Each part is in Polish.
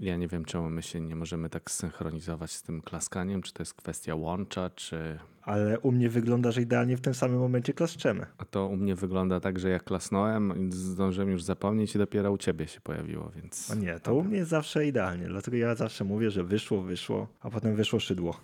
Ja nie wiem, czemu my się nie możemy tak zsynchronizować z tym klaskaniem, czy to jest kwestia łącza, czy... Ale u mnie wygląda, że idealnie w tym samym momencie klaszczemy. A to u mnie wygląda tak, że jak klasnąłem, zdążyłem już zapomnieć i dopiero u ciebie się pojawiło, więc... A nie, to u mnie jest zawsze idealnie, dlatego ja zawsze mówię, że wyszło, wyszło, a potem wyszło szydło.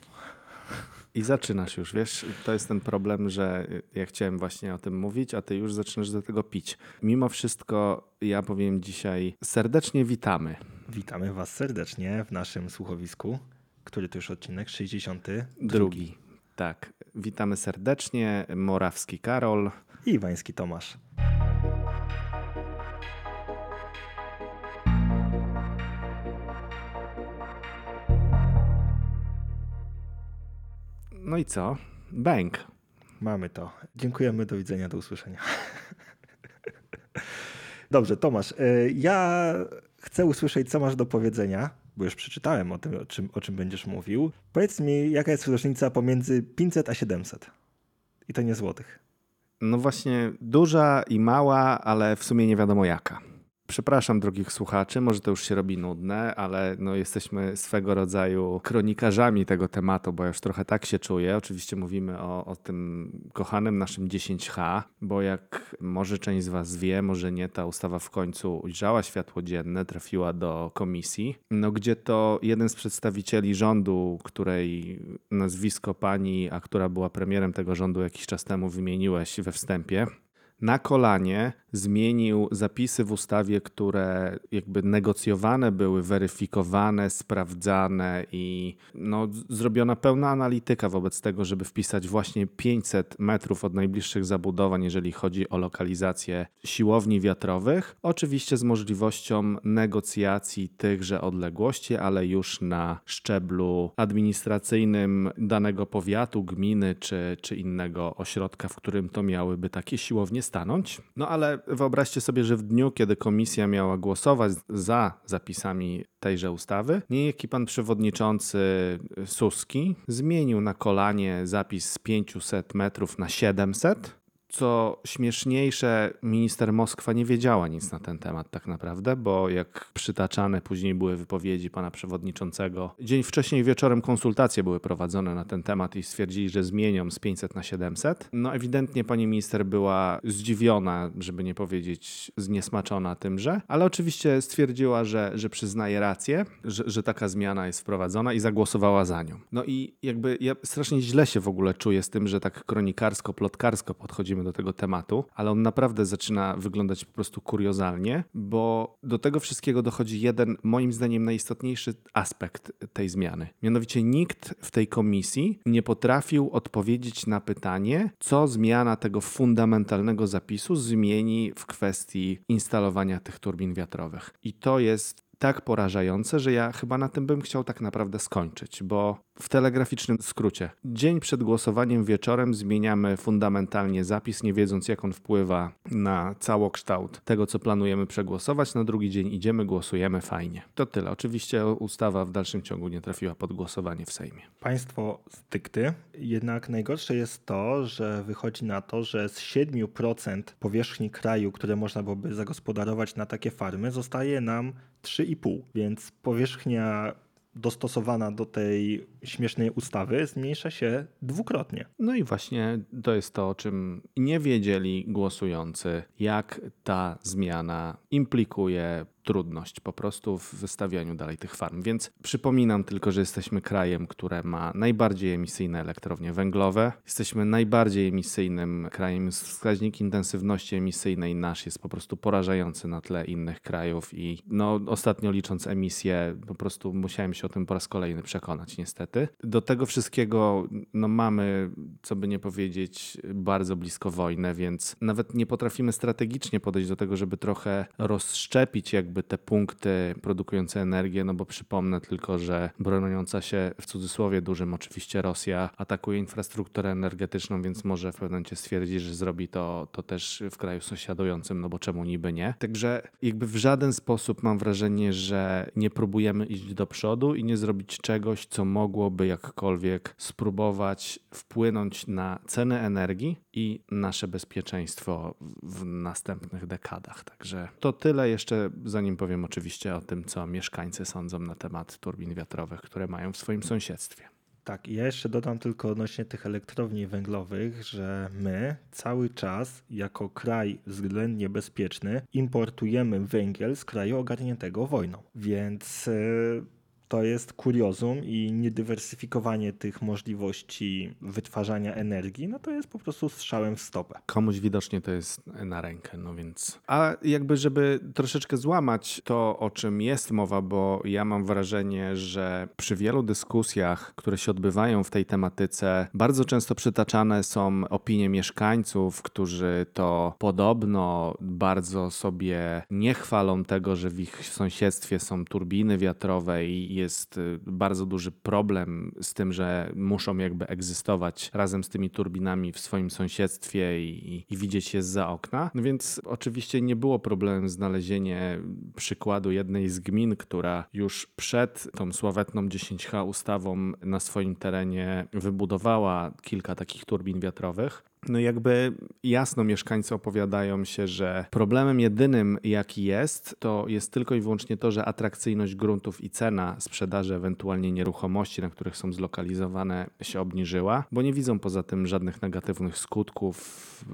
I zaczynasz już, wiesz, to jest ten problem, że ja chciałem właśnie o tym mówić, a ty już zaczynasz do tego pić. Mimo wszystko ja powiem dzisiaj serdecznie witamy. Witamy was serdecznie w naszym słuchowisku, który to już odcinek 62. Drugi. Tak, witamy serdecznie. Morawski Karol. I Iwański Tomasz. No i co? Bank. Mamy to. Dziękujemy, do widzenia, do usłyszenia. Dobrze, Tomasz, y, ja chcę usłyszeć, co masz do powiedzenia, bo już przeczytałem o tym, o czym, o czym będziesz mówił. Powiedz mi, jaka jest różnica pomiędzy 500 a 700? I to nie złotych. No właśnie, duża i mała, ale w sumie nie wiadomo jaka. Przepraszam drogich słuchaczy, może to już się robi nudne, ale no jesteśmy swego rodzaju kronikarzami tego tematu, bo ja już trochę tak się czuję. Oczywiście mówimy o, o tym kochanym naszym 10H, bo jak może część z Was wie, może nie, ta ustawa w końcu ujrzała światło dzienne, trafiła do komisji, no gdzie to jeden z przedstawicieli rządu, której nazwisko pani, a która była premierem tego rządu jakiś czas temu wymieniłeś we wstępie, na kolanie zmienił zapisy w ustawie, które jakby negocjowane były, weryfikowane, sprawdzane i no, zrobiona pełna analityka wobec tego, żeby wpisać właśnie 500 metrów od najbliższych zabudowań, jeżeli chodzi o lokalizację siłowni wiatrowych. Oczywiście z możliwością negocjacji tychże odległości, ale już na szczeblu administracyjnym danego powiatu, gminy czy, czy innego ośrodka, w którym to miałyby takie siłownie stanąć. No ale wyobraźcie sobie, że w dniu, kiedy komisja miała głosować za zapisami tejże ustawy, niejaki pan przewodniczący Suski zmienił na kolanie zapis z 500 metrów na 700 co śmieszniejsze, minister Moskwa nie wiedziała nic na ten temat tak naprawdę, bo jak przytaczane później były wypowiedzi pana przewodniczącego, dzień wcześniej wieczorem konsultacje były prowadzone na ten temat i stwierdzili, że zmienią z 500 na 700. No ewidentnie pani minister była zdziwiona, żeby nie powiedzieć zniesmaczona tymże, ale oczywiście stwierdziła, że, że przyznaje rację, że, że taka zmiana jest wprowadzona i zagłosowała za nią. No i jakby ja strasznie źle się w ogóle czuję z tym, że tak kronikarsko, plotkarsko podchodzimy do tego tematu, ale on naprawdę zaczyna wyglądać po prostu kuriozalnie, bo do tego wszystkiego dochodzi jeden, moim zdaniem, najistotniejszy aspekt tej zmiany. Mianowicie nikt w tej komisji nie potrafił odpowiedzieć na pytanie, co zmiana tego fundamentalnego zapisu zmieni w kwestii instalowania tych turbin wiatrowych. I to jest tak porażające, że ja chyba na tym bym chciał tak naprawdę skończyć, bo w telegraficznym skrócie. Dzień przed głosowaniem wieczorem zmieniamy fundamentalnie zapis, nie wiedząc jak on wpływa na całokształt tego, co planujemy przegłosować. Na drugi dzień idziemy, głosujemy, fajnie. To tyle. Oczywiście ustawa w dalszym ciągu nie trafiła pod głosowanie w Sejmie. Państwo stykty. Jednak najgorsze jest to, że wychodzi na to, że z 7% powierzchni kraju, które można byłoby zagospodarować na takie farmy, zostaje nam 3,5, więc powierzchnia dostosowana do tej śmiesznej ustawy zmniejsza się dwukrotnie. No i właśnie to jest to, o czym nie wiedzieli głosujący, jak ta zmiana implikuje trudność po prostu w wystawianiu dalej tych farm. Więc przypominam tylko, że jesteśmy krajem, które ma najbardziej emisyjne elektrownie węglowe. Jesteśmy najbardziej emisyjnym krajem. Wskaźnik intensywności emisyjnej nasz jest po prostu porażający na tle innych krajów i no, ostatnio licząc emisję, po prostu musiałem się o tym po raz kolejny przekonać niestety. Do tego wszystkiego no, mamy, co by nie powiedzieć, bardzo blisko wojnę, więc nawet nie potrafimy strategicznie podejść do tego, żeby trochę rozszczepić jakby jakby te punkty produkujące energię, no bo przypomnę tylko, że broniąca się w cudzysłowie dużym oczywiście Rosja atakuje infrastrukturę energetyczną, więc może w pewnym momencie stwierdzić, że zrobi to, to też w kraju sąsiadującym, no bo czemu niby nie. Także jakby w żaden sposób mam wrażenie, że nie próbujemy iść do przodu i nie zrobić czegoś, co mogłoby jakkolwiek spróbować wpłynąć na ceny energii, i nasze bezpieczeństwo w następnych dekadach. Także to tyle jeszcze, zanim powiem oczywiście o tym, co mieszkańcy sądzą na temat turbin wiatrowych, które mają w swoim sąsiedztwie. Tak, ja jeszcze dodam tylko odnośnie tych elektrowni węglowych, że my cały czas jako kraj względnie bezpieczny importujemy węgiel z kraju ogarniętego wojną. Więc yy, to jest kuriozum i niedywersyfikowanie tych możliwości wytwarzania energii, no to jest po prostu strzałem w stopę. Komuś widocznie to jest na rękę, no więc. A jakby, żeby troszeczkę złamać to, o czym jest mowa, bo ja mam wrażenie, że przy wielu dyskusjach, które się odbywają w tej tematyce, bardzo często przytaczane są opinie mieszkańców, którzy to podobno bardzo sobie nie chwalą tego, że w ich sąsiedztwie są turbiny wiatrowe i jest y, bardzo duży problem z tym, że muszą jakby egzystować razem z tymi turbinami w swoim sąsiedztwie i, i widzieć je za okna. No więc oczywiście nie było problemem znalezienie przykładu jednej z gmin, która już przed tą sławetną 10H ustawą na swoim terenie wybudowała kilka takich turbin wiatrowych. No jakby jasno mieszkańcy opowiadają się, że problemem jedynym jaki jest, to jest tylko i wyłącznie to, że atrakcyjność gruntów i cena sprzedaży ewentualnie nieruchomości, na których są zlokalizowane się obniżyła, bo nie widzą poza tym żadnych negatywnych skutków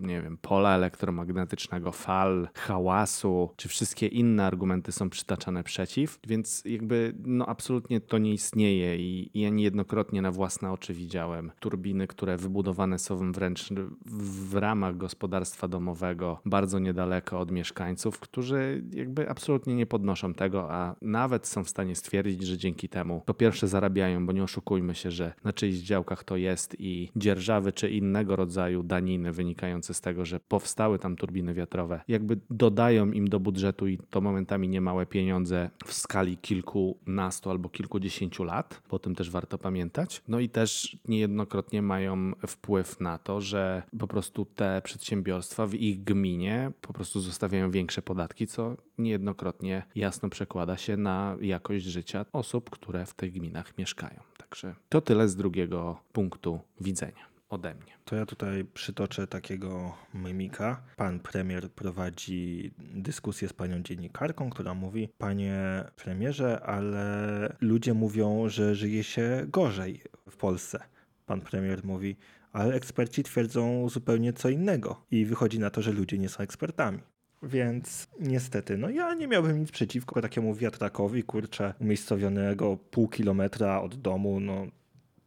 nie wiem, pola elektromagnetycznego, fal, hałasu, czy wszystkie inne argumenty są przytaczane przeciw, więc jakby no absolutnie to nie istnieje i, i ja niejednokrotnie na własne oczy widziałem turbiny, które wybudowane są wręcz w ramach gospodarstwa domowego, bardzo niedaleko od mieszkańców, którzy jakby absolutnie nie podnoszą tego, a nawet są w stanie stwierdzić, że dzięki temu po pierwsze zarabiają, bo nie oszukujmy się, że na czyichś działkach to jest i dzierżawy czy innego rodzaju daniny wynikające z tego, że powstały tam turbiny wiatrowe, jakby dodają im do budżetu i to momentami niemałe pieniądze w skali kilkunastu albo kilkudziesięciu lat, bo o tym też warto pamiętać. No i też niejednokrotnie mają wpływ na to, że po prostu te przedsiębiorstwa w ich gminie po prostu zostawiają większe podatki, co niejednokrotnie jasno przekłada się na jakość życia osób, które w tych gminach mieszkają. Także to tyle z drugiego punktu widzenia ode mnie. To ja tutaj przytoczę takiego mimika. Pan premier prowadzi dyskusję z panią dziennikarką, która mówi: Panie premierze, ale ludzie mówią, że żyje się gorzej w Polsce. Pan premier mówi: Ale eksperci twierdzą zupełnie co innego. I wychodzi na to, że ludzie nie są ekspertami. Więc niestety, no ja nie miałbym nic przeciwko takiemu wiatrakowi, kurczę, umiejscowionego pół kilometra od domu, no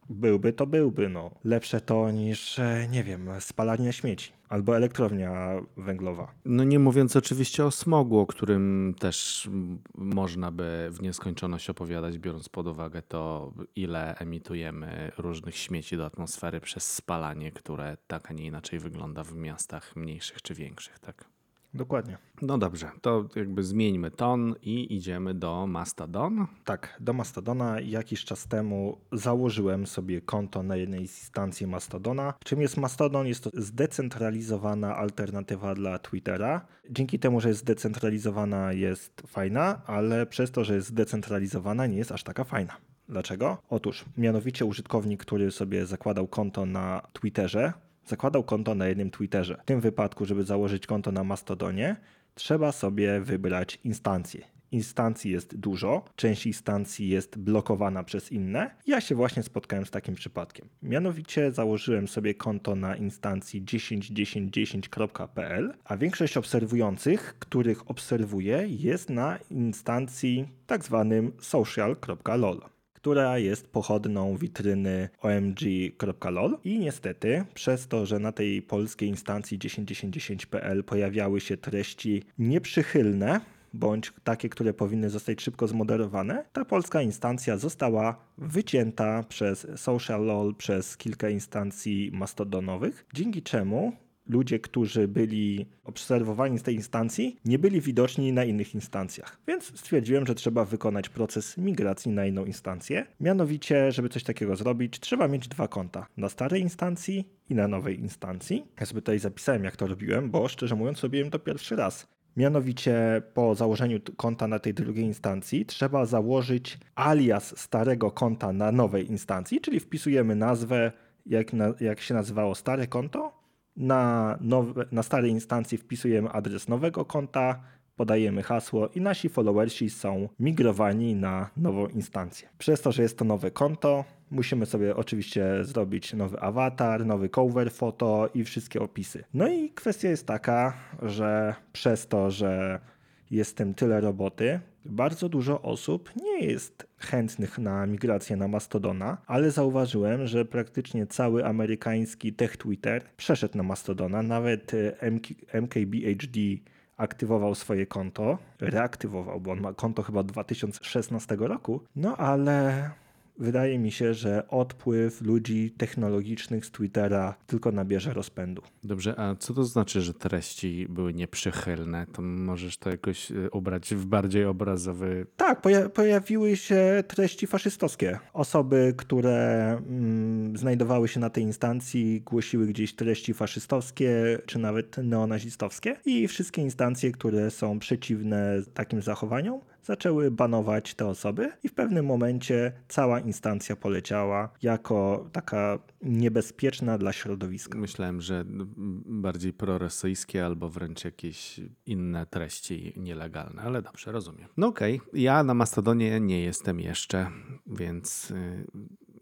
byłby, to byłby. No. Lepsze to niż, e, nie wiem, spalanie śmieci albo elektrownia węglowa. No nie mówiąc oczywiście o smogu, o którym też można by w nieskończoność opowiadać, biorąc pod uwagę to, ile emitujemy różnych śmieci do atmosfery przez spalanie, które tak, a nie inaczej wygląda w miastach mniejszych czy większych, tak? Dokładnie. No dobrze, to jakby zmieńmy ton i idziemy do Mastodon. Tak, do Mastodona. Jakiś czas temu założyłem sobie konto na jednej z instancji Mastodona. Czym jest Mastodon? Jest to zdecentralizowana alternatywa dla Twittera. Dzięki temu, że jest zdecentralizowana, jest fajna, ale przez to, że jest zdecentralizowana, nie jest aż taka fajna. Dlaczego? Otóż, mianowicie użytkownik, który sobie zakładał konto na Twitterze, zakładał konto na jednym Twitterze. W tym wypadku, żeby założyć konto na Mastodonie, trzeba sobie wybrać instancję. Instancji jest dużo, część instancji jest blokowana przez inne. Ja się właśnie spotkałem z takim przypadkiem. Mianowicie założyłem sobie konto na instancji 10.10.10.pl, a większość obserwujących, których obserwuję, jest na instancji tak zwanym social.lol która jest pochodną witryny omg.lol i niestety przez to, że na tej polskiej instancji 101010.pl pojawiały się treści nieprzychylne, bądź takie, które powinny zostać szybko zmoderowane, ta polska instancja została wycięta przez SocialLol, przez kilka instancji mastodonowych, dzięki czemu ludzie, którzy byli obserwowani z tej instancji, nie byli widoczni na innych instancjach. Więc stwierdziłem, że trzeba wykonać proces migracji na inną instancję. Mianowicie, żeby coś takiego zrobić, trzeba mieć dwa konta. Na starej instancji i na nowej instancji. Ja sobie tutaj zapisałem, jak to robiłem, bo szczerze mówiąc, robiłem to pierwszy raz. Mianowicie po założeniu konta na tej drugiej instancji trzeba założyć alias starego konta na nowej instancji, czyli wpisujemy nazwę, jak, na, jak się nazywało stare konto. Na, nowe, na starej instancji wpisujemy adres nowego konta, podajemy hasło i nasi followersi są migrowani na nową instancję. Przez to, że jest to nowe konto, musimy sobie oczywiście zrobić nowy awatar, nowy cover foto i wszystkie opisy. No i kwestia jest taka, że przez to, że jest tym tyle roboty, bardzo dużo osób nie jest chętnych na migrację na Mastodona, ale zauważyłem, że praktycznie cały amerykański tech Twitter przeszedł na Mastodona, nawet e, MK, MKBHD aktywował swoje konto, reaktywował, bo on ma konto chyba 2016 roku, no ale wydaje mi się, że odpływ ludzi technologicznych z Twittera tylko nabierze rozpędu. Dobrze, a co to znaczy, że treści były nieprzychylne? To możesz to jakoś y, ubrać w bardziej obrazowy. Tak, poja pojawiły się treści faszystowskie. Osoby, które mm, znajdowały się na tej instancji, głosiły gdzieś treści faszystowskie czy nawet neonazistowskie i wszystkie instancje, które są przeciwne takim zachowaniom, zaczęły banować te osoby i w pewnym momencie cała instancja poleciała jako taka niebezpieczna dla środowiska. Myślałem, że bardziej prorosyjskie albo wręcz jakieś inne treści nielegalne, ale dobrze, rozumiem. No okej, ja na Mastodonie nie jestem jeszcze, więc y,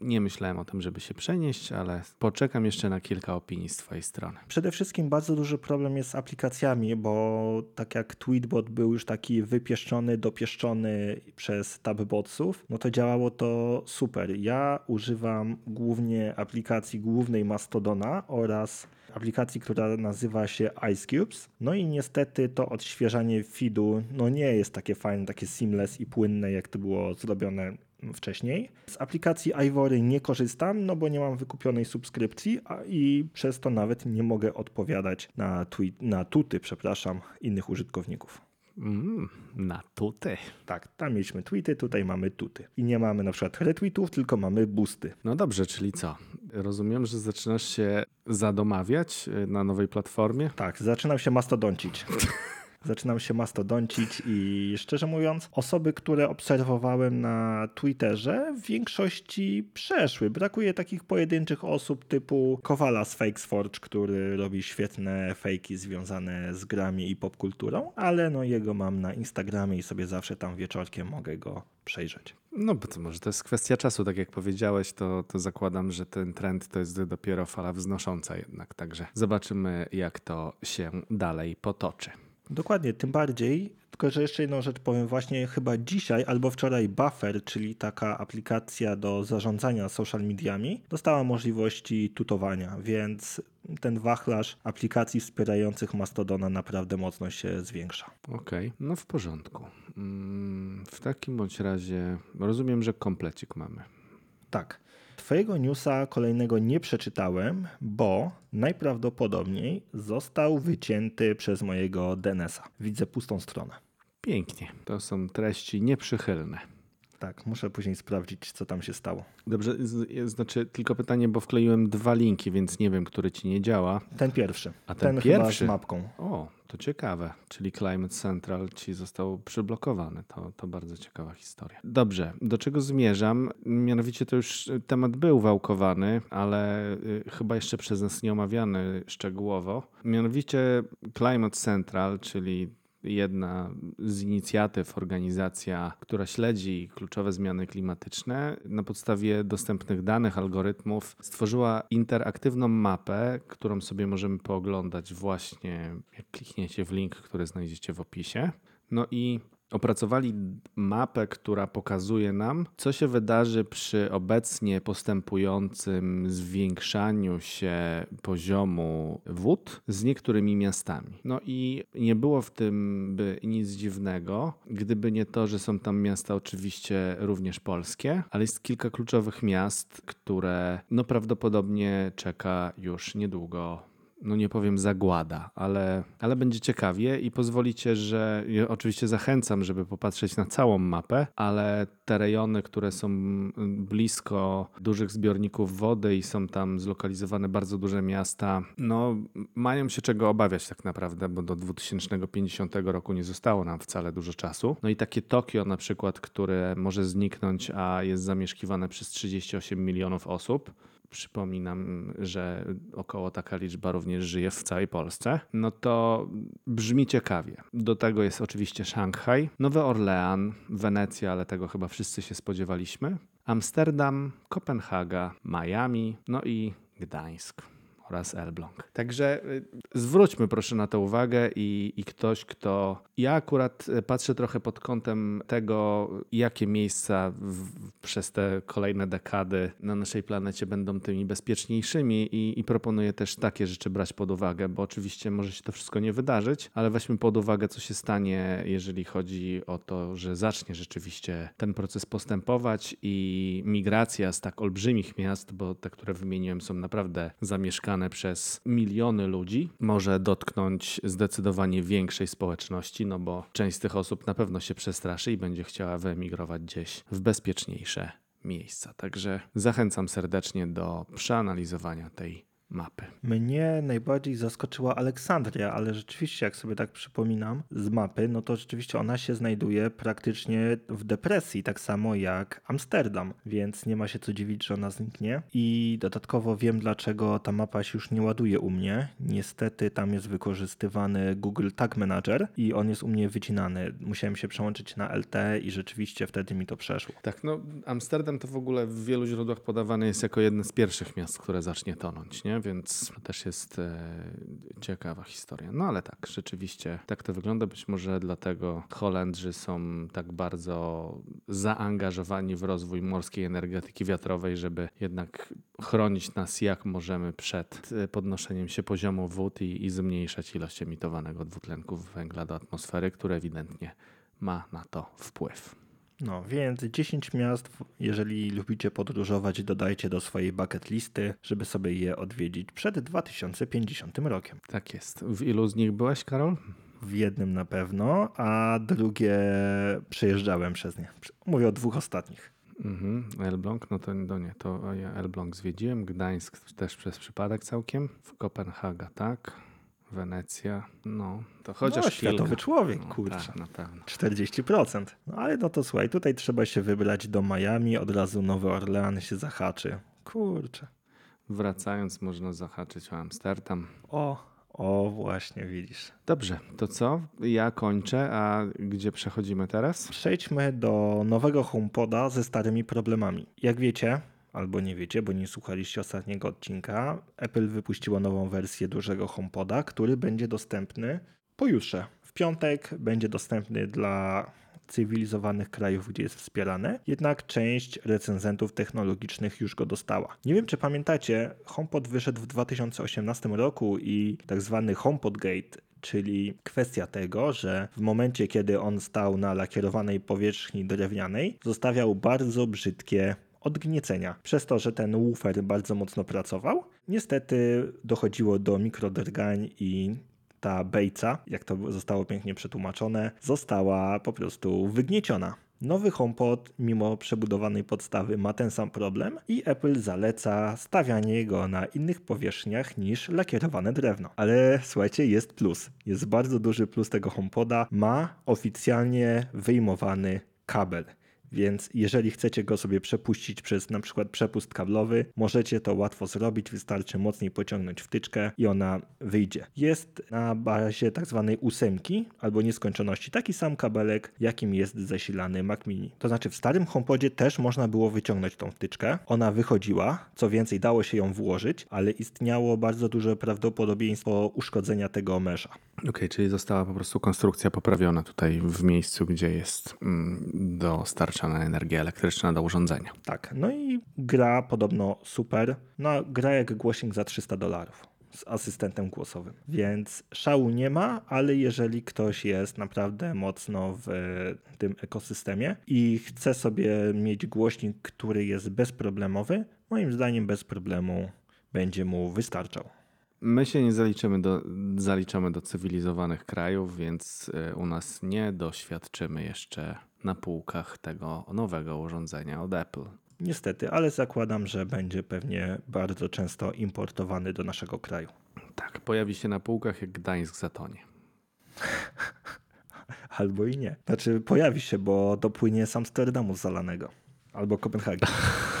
nie myślałem o tym, żeby się przenieść, ale poczekam jeszcze na kilka opinii z Twojej strony. Przede wszystkim bardzo duży problem jest z aplikacjami, bo tak jak Tweetbot był już taki wypieszczony, dopieszczony przez tabbotsów, no to działało to super. Ja używam głównie aplikacji głównej Mastodona oraz aplikacji, która nazywa się Ice Cubes. No i niestety to odświeżanie feedu no nie jest takie fajne, takie seamless i płynne, jak to było zrobione wcześniej. Z aplikacji Ivory nie korzystam, no bo nie mam wykupionej subskrypcji a i przez to nawet nie mogę odpowiadać na, tweet, na tuty, przepraszam, innych użytkowników. Mm, na tuty. Tak, tam mieliśmy tweety, tutaj mamy tuty. I nie mamy na przykład retweetów, tylko mamy boosty. No dobrze, czyli co? Rozumiem, że zaczynasz się zadomawiać y, na nowej platformie? Tak, zaczynam się mastodącić. zaczynam się mastodącić i szczerze mówiąc, osoby, które obserwowałem na Twitterze, w większości przeszły. Brakuje takich pojedynczych osób typu Kowala z Fakesforge, który robi świetne fejki związane z grami i popkulturą, ale no jego mam na Instagramie i sobie zawsze tam wieczorkiem mogę go przejrzeć. No bo to może to jest kwestia czasu, tak jak powiedziałeś, to, to zakładam, że ten trend to jest dopiero fala wznosząca jednak, także zobaczymy jak to się dalej potoczy. Dokładnie, tym bardziej, tylko że jeszcze jedną rzecz powiem, właśnie chyba dzisiaj albo wczoraj Buffer, czyli taka aplikacja do zarządzania social mediami, dostała możliwości tutowania, więc ten wachlarz aplikacji wspierających Mastodona naprawdę mocno się zwiększa. Okej, okay. no w porządku. Mm, w takim bądź razie rozumiem, że komplecik mamy. Tak. Twojego newsa kolejnego nie przeczytałem, bo najprawdopodobniej został wycięty przez mojego DNS-a. Widzę pustą stronę. Pięknie. To są treści nieprzychylne. Tak, muszę później sprawdzić, co tam się stało. Dobrze, znaczy tylko pytanie, bo wkleiłem dwa linki, więc nie wiem, który ci nie działa. Ten pierwszy. A ten, ten pierwszy? z mapką. O, to ciekawe. Czyli Climate Central ci został przyblokowany. To, to bardzo ciekawa historia. Dobrze, do czego zmierzam? Mianowicie to już temat był wałkowany, ale y, chyba jeszcze przez nas nie omawiany szczegółowo. Mianowicie Climate Central, czyli jedna z inicjatyw, organizacja, która śledzi kluczowe zmiany klimatyczne, na podstawie dostępnych danych, algorytmów, stworzyła interaktywną mapę, którą sobie możemy pooglądać właśnie, jak klikniecie w link, który znajdziecie w opisie. No i opracowali mapę, która pokazuje nam, co się wydarzy przy obecnie postępującym zwiększaniu się poziomu wód z niektórymi miastami. No i nie było w tym by nic dziwnego, gdyby nie to, że są tam miasta oczywiście również polskie, ale jest kilka kluczowych miast, które no prawdopodobnie czeka już niedługo no nie powiem zagłada, ale, ale będzie ciekawie i pozwolicie, że ja oczywiście zachęcam, żeby popatrzeć na całą mapę, ale te rejony, które są blisko dużych zbiorników wody i są tam zlokalizowane bardzo duże miasta, no mają się czego obawiać tak naprawdę, bo do 2050 roku nie zostało nam wcale dużo czasu. No i takie Tokio na przykład, które może zniknąć, a jest zamieszkiwane przez 38 milionów osób, przypominam, że około taka liczba również żyje w całej Polsce, no to brzmi ciekawie. Do tego jest oczywiście Szanghaj, Nowy Orlean, Wenecja, ale tego chyba wszyscy się spodziewaliśmy, Amsterdam, Kopenhaga, Miami, no i Gdańsk oraz Elbląg. Także y, zwróćmy proszę na to uwagę i, i ktoś, kto. Ja akurat y, patrzę trochę pod kątem tego, jakie miejsca w, przez te kolejne dekady na naszej planecie będą tymi bezpieczniejszymi i, i proponuję też takie rzeczy brać pod uwagę, bo oczywiście może się to wszystko nie wydarzyć, ale weźmy pod uwagę, co się stanie, jeżeli chodzi o to, że zacznie rzeczywiście ten proces postępować i migracja z tak olbrzymich miast, bo te, które wymieniłem, są naprawdę zamieszkane przez miliony ludzi, może dotknąć zdecydowanie większej społeczności, no bo część z tych osób na pewno się przestraszy i będzie chciała wyemigrować gdzieś w bezpieczniejsze miejsca. Także zachęcam serdecznie do przeanalizowania tej mapy. Mnie najbardziej zaskoczyła Aleksandria, ale rzeczywiście, jak sobie tak przypominam z mapy, no to rzeczywiście ona się znajduje praktycznie w depresji, tak samo jak Amsterdam, więc nie ma się co dziwić, że ona zniknie. I dodatkowo wiem, dlaczego ta mapa się już nie ładuje u mnie. Niestety tam jest wykorzystywany Google Tag Manager i on jest u mnie wycinany. Musiałem się przełączyć na LT i rzeczywiście wtedy mi to przeszło. Tak, no Amsterdam to w ogóle w wielu źródłach podawane jest jako jedno z pierwszych miast, które zacznie tonąć, nie? Więc też jest e, ciekawa historia. No ale tak, rzeczywiście tak to wygląda. Być może dlatego Holendrzy są tak bardzo zaangażowani w rozwój morskiej energetyki wiatrowej, żeby jednak chronić nas jak możemy przed e, podnoszeniem się poziomu wód i, i zmniejszać ilość emitowanego dwutlenku węgla do atmosfery, które ewidentnie ma na to wpływ. No więc 10 miast, jeżeli lubicie podróżować, dodajcie do swojej bucket listy, żeby sobie je odwiedzić przed 2050 rokiem. Tak jest. W ilu z nich byłeś, Karol? W jednym na pewno, a drugie przejeżdżałem przez nie. Mówię o dwóch ostatnich. Mhm. Elbląg, no to, no nie, to ja Elbląg zwiedziłem, Gdańsk też przez przypadek całkiem, w Kopenhaga, tak, Wenecja, no to chociaż no, kilka. światowy człowiek, No, kurczę. tak, na pewno. 40%. No ale no to słuchaj, tutaj trzeba się wybrać do Miami, od razu Nowy Orlean się zahaczy. Kurczę. Wracając, można zahaczyć o Amsterdam. O, o właśnie, widzisz. Dobrze, to co? Ja kończę, a gdzie przechodzimy teraz? Przejdźmy do nowego HomePoda ze starymi problemami. Jak wiecie, albo nie wiecie, bo nie słuchaliście ostatniego odcinka, Apple wypuściło nową wersję dużego HomePoda, który będzie dostępny pojutrze. W piątek będzie dostępny dla cywilizowanych krajów, gdzie jest wspierane, jednak część recenzentów technologicznych już go dostała. Nie wiem, czy pamiętacie, HomePod wyszedł w 2018 roku i tak zwany HomePod Gate czyli kwestia tego, że w momencie, kiedy on stał na lakierowanej powierzchni drewnianej, zostawiał bardzo brzydkie odgniecenia. Przez to, że ten woofer bardzo mocno pracował, niestety dochodziło do mikrodergań i ta bejca, jak to zostało pięknie przetłumaczone, została po prostu wygnieciona. Nowy HomePod, mimo przebudowanej podstawy, ma ten sam problem i Apple zaleca stawianie go na innych powierzchniach niż lakierowane drewno. Ale słuchajcie, jest plus. Jest bardzo duży plus tego HomePoda. Ma oficjalnie wyjmowany kabel. Więc jeżeli chcecie go sobie przepuścić przez na przykład przepust kablowy, możecie to łatwo zrobić, wystarczy mocniej pociągnąć wtyczkę i ona wyjdzie. Jest na bazie tak zwanej ósemki albo nieskończoności taki sam kabelek, jakim jest zasilany Mac Mini. To znaczy w starym HomePodzie też można było wyciągnąć tą wtyczkę, ona wychodziła, co więcej dało się ją włożyć, ale istniało bardzo duże prawdopodobieństwo uszkodzenia tego mesza. Okej, czyli została po prostu konstrukcja poprawiona tutaj w miejscu, gdzie jest mm, dostarczana energia elektryczna do urządzenia. Tak, no i gra podobno super. No, gra jak głośnik za 300 dolarów z asystentem głosowym. Więc szału nie ma, ale jeżeli ktoś jest naprawdę mocno w tym ekosystemie i chce sobie mieć głośnik, który jest bezproblemowy, moim zdaniem bez problemu będzie mu wystarczał. My się nie zaliczymy do, zaliczamy do cywilizowanych krajów, więc y, u nas nie doświadczymy jeszcze na półkach tego nowego urządzenia od Apple. Niestety, ale zakładam, że będzie pewnie bardzo często importowany do naszego kraju. Tak, pojawi się na półkach jak Gdańsk zatonie. Albo i nie. Znaczy, pojawi się, bo dopłynie z Amsterdamu zalanego. Albo Kopenhagi.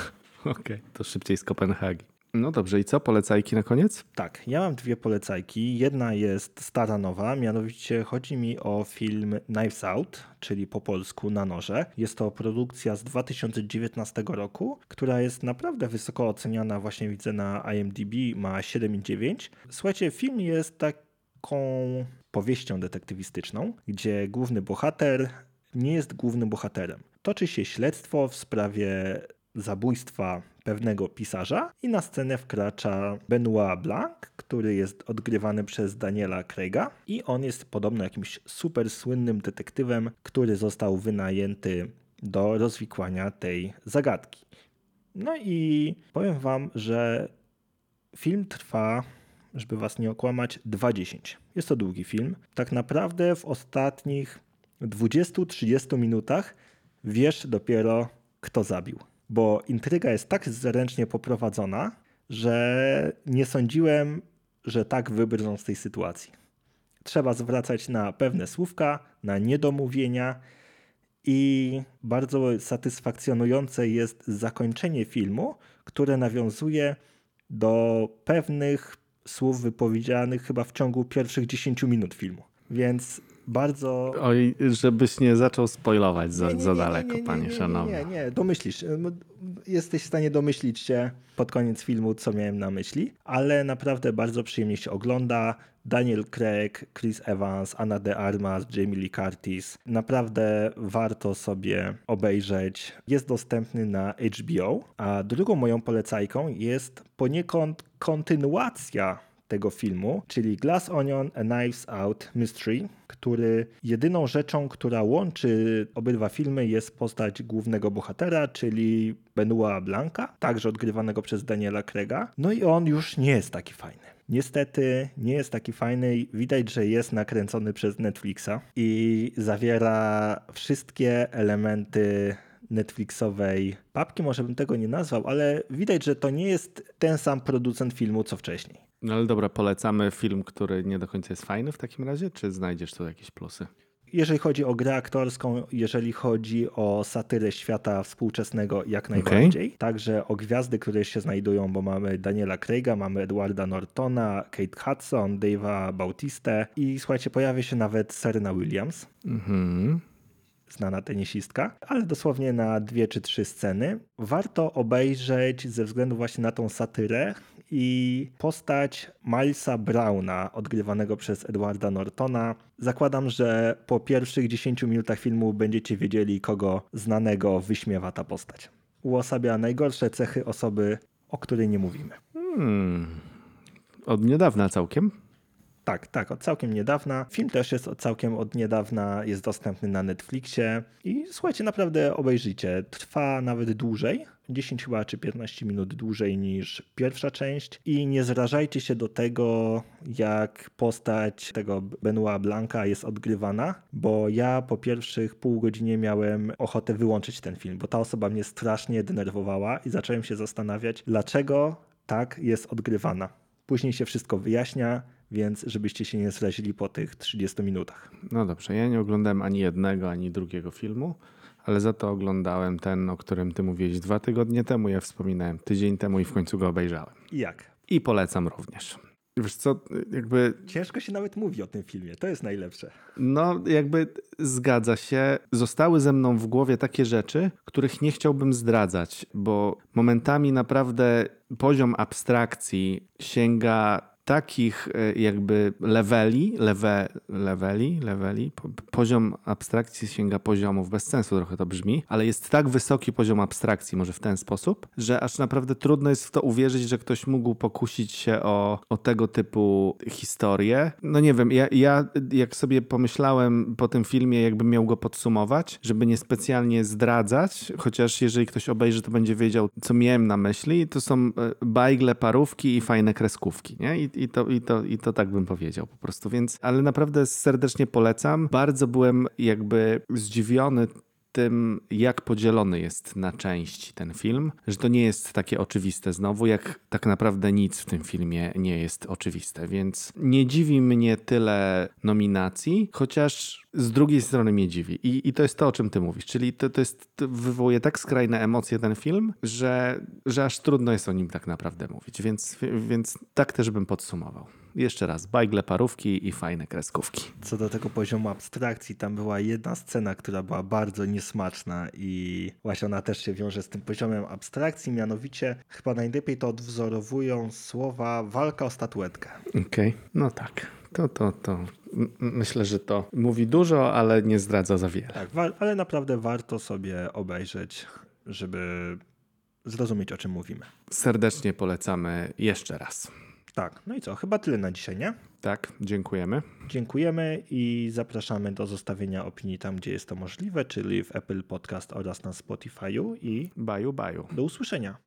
Okej, to szybciej z Kopenhagi. No dobrze, i co? Polecajki na koniec? Tak, ja mam dwie polecajki. Jedna jest stara nowa, mianowicie chodzi mi o film Knives Out, czyli po polsku Na noże. Jest to produkcja z 2019 roku, która jest naprawdę wysoko oceniana, właśnie widzę na IMDb, ma 7,9. Słuchajcie, film jest taką powieścią detektywistyczną, gdzie główny bohater nie jest głównym bohaterem. Toczy się śledztwo w sprawie zabójstwa pewnego pisarza i na scenę wkracza Benoit Blanc, który jest odgrywany przez Daniela Craiga i on jest podobno jakimś super słynnym detektywem, który został wynajęty do rozwikłania tej zagadki. No i powiem wam, że film trwa, żeby was nie okłamać, 2.10. Jest to długi film. Tak naprawdę w ostatnich 20-30 minutach wiesz dopiero, kto zabił bo intryga jest tak zręcznie poprowadzona, że nie sądziłem, że tak wybrną z tej sytuacji. Trzeba zwracać na pewne słówka, na niedomówienia i bardzo satysfakcjonujące jest zakończenie filmu, które nawiązuje do pewnych słów wypowiedzianych chyba w ciągu pierwszych 10 minut filmu. Więc bardzo. Oj, żebyś nie zaczął spoilować za, nie, nie, nie, za daleko, panie szanowny. Nie, nie, domyślisz. Jesteś w stanie domyślić się pod koniec filmu, co miałem na myśli, ale naprawdę bardzo przyjemnie się ogląda. Daniel Craig, Chris Evans, Anna de Armas, Jamie Lee Curtis. Naprawdę warto sobie obejrzeć. Jest dostępny na HBO. A drugą moją polecajką jest poniekąd kontynuacja tego filmu, czyli Glass Onion A Knives Out Mystery, który jedyną rzeczą, która łączy obydwa filmy jest postać głównego bohatera, czyli Benoit Blanca, także odgrywanego przez Daniela Craiga. No i on już nie jest taki fajny. Niestety nie jest taki fajny. Widać, że jest nakręcony przez Netflixa i zawiera wszystkie elementy Netflixowej papki, może bym tego nie nazwał, ale widać, że to nie jest ten sam producent filmu co wcześniej. No ale dobra, polecamy film, który nie do końca jest fajny w takim razie, czy znajdziesz tu jakieś plusy? Jeżeli chodzi o grę aktorską, jeżeli chodzi o satyrę świata współczesnego, jak najbardziej. Okay. Także o gwiazdy, które się znajdują, bo mamy Daniela Craiga, mamy Edwarda Nortona, Kate Hudson, Dave'a Bautistę i słuchajcie, pojawia się nawet Serena Williams. Mhm znana tenisistka, ale dosłownie na dwie czy trzy sceny. Warto obejrzeć ze względu właśnie na tą satyrę i postać Milesa Browna, odgrywanego przez Edwarda Nortona. Zakładam, że po pierwszych 10 minutach filmu będziecie wiedzieli, kogo znanego wyśmiewa ta postać. Uosabia najgorsze cechy osoby, o której nie mówimy. Hmm. Od niedawna całkiem. Tak, tak, od całkiem niedawna. Film też jest od całkiem od niedawna, jest dostępny na Netflixie i słuchajcie, naprawdę obejrzyjcie. Trwa nawet dłużej, 10 chyba czy 15 minut dłużej niż pierwsza część i nie zrażajcie się do tego, jak postać tego Benoit Blanca jest odgrywana, bo ja po pierwszych pół godzinie miałem ochotę wyłączyć ten film, bo ta osoba mnie strasznie denerwowała i zacząłem się zastanawiać, dlaczego tak jest odgrywana. Później się wszystko wyjaśnia, więc żebyście się nie zrazili po tych 30 minutach. No dobrze, ja nie oglądałem ani jednego, ani drugiego filmu, ale za to oglądałem ten, o którym ty mówiłeś dwa tygodnie temu, ja wspominałem tydzień temu i w końcu go obejrzałem. I jak? I polecam również. Wiesz co, jakby... Ciężko się nawet mówi o tym filmie, to jest najlepsze. No, jakby zgadza się. Zostały ze mną w głowie takie rzeczy, których nie chciałbym zdradzać, bo momentami naprawdę poziom abstrakcji sięga takich e, jakby leveli, lewe, leveli, leveli, poziom abstrakcji sięga poziomów, bez sensu trochę to brzmi, ale jest tak wysoki poziom abstrakcji, może w ten sposób, że aż naprawdę trudno jest w to uwierzyć, że ktoś mógł pokusić się o, o tego typu historię. No nie wiem, ja, ja jak sobie pomyślałem po tym filmie, jakbym miał go podsumować, żeby nie specjalnie zdradzać, chociaż jeżeli ktoś obejrzy, to będzie wiedział, co miałem na myśli, to są e, bajgle, parówki i fajne kreskówki, nie? I i, to, i, to, i to tak bym powiedział po prostu. Więc, ale naprawdę serdecznie polecam. Bardzo byłem jakby zdziwiony tym, jak podzielony jest na części ten film, że to nie jest takie oczywiste znowu, jak tak naprawdę nic w tym filmie nie jest oczywiste, więc nie dziwi mnie tyle nominacji, chociaż z drugiej strony mnie dziwi. I, i to jest to, o czym ty mówisz, czyli to, to jest, to wywołuje tak skrajne emocje ten film, że, że aż trudno jest o nim tak naprawdę mówić, więc, więc tak też bym podsumował. Jeszcze raz, bajgle, parówki i fajne kreskówki. Co do tego poziomu abstrakcji, tam była jedna scena, która była bardzo niesmaczna i właśnie ona też się wiąże z tym poziomem abstrakcji, mianowicie chyba najlepiej to odwzorowują słowa walka o statuetkę. Okej, no tak. To, to, to. Myślę, że to mówi dużo, ale nie zdradza za wiele. Tak, ale naprawdę warto sobie obejrzeć, żeby zrozumieć o czym mówimy. Serdecznie polecamy jeszcze raz. Tak, no i co, chyba tyle na dzisiaj, nie? Tak, dziękujemy. Dziękujemy i zapraszamy do zostawienia opinii tam, gdzie jest to możliwe, czyli w Apple Podcast oraz na Spotify'u i Baju, baju. do usłyszenia.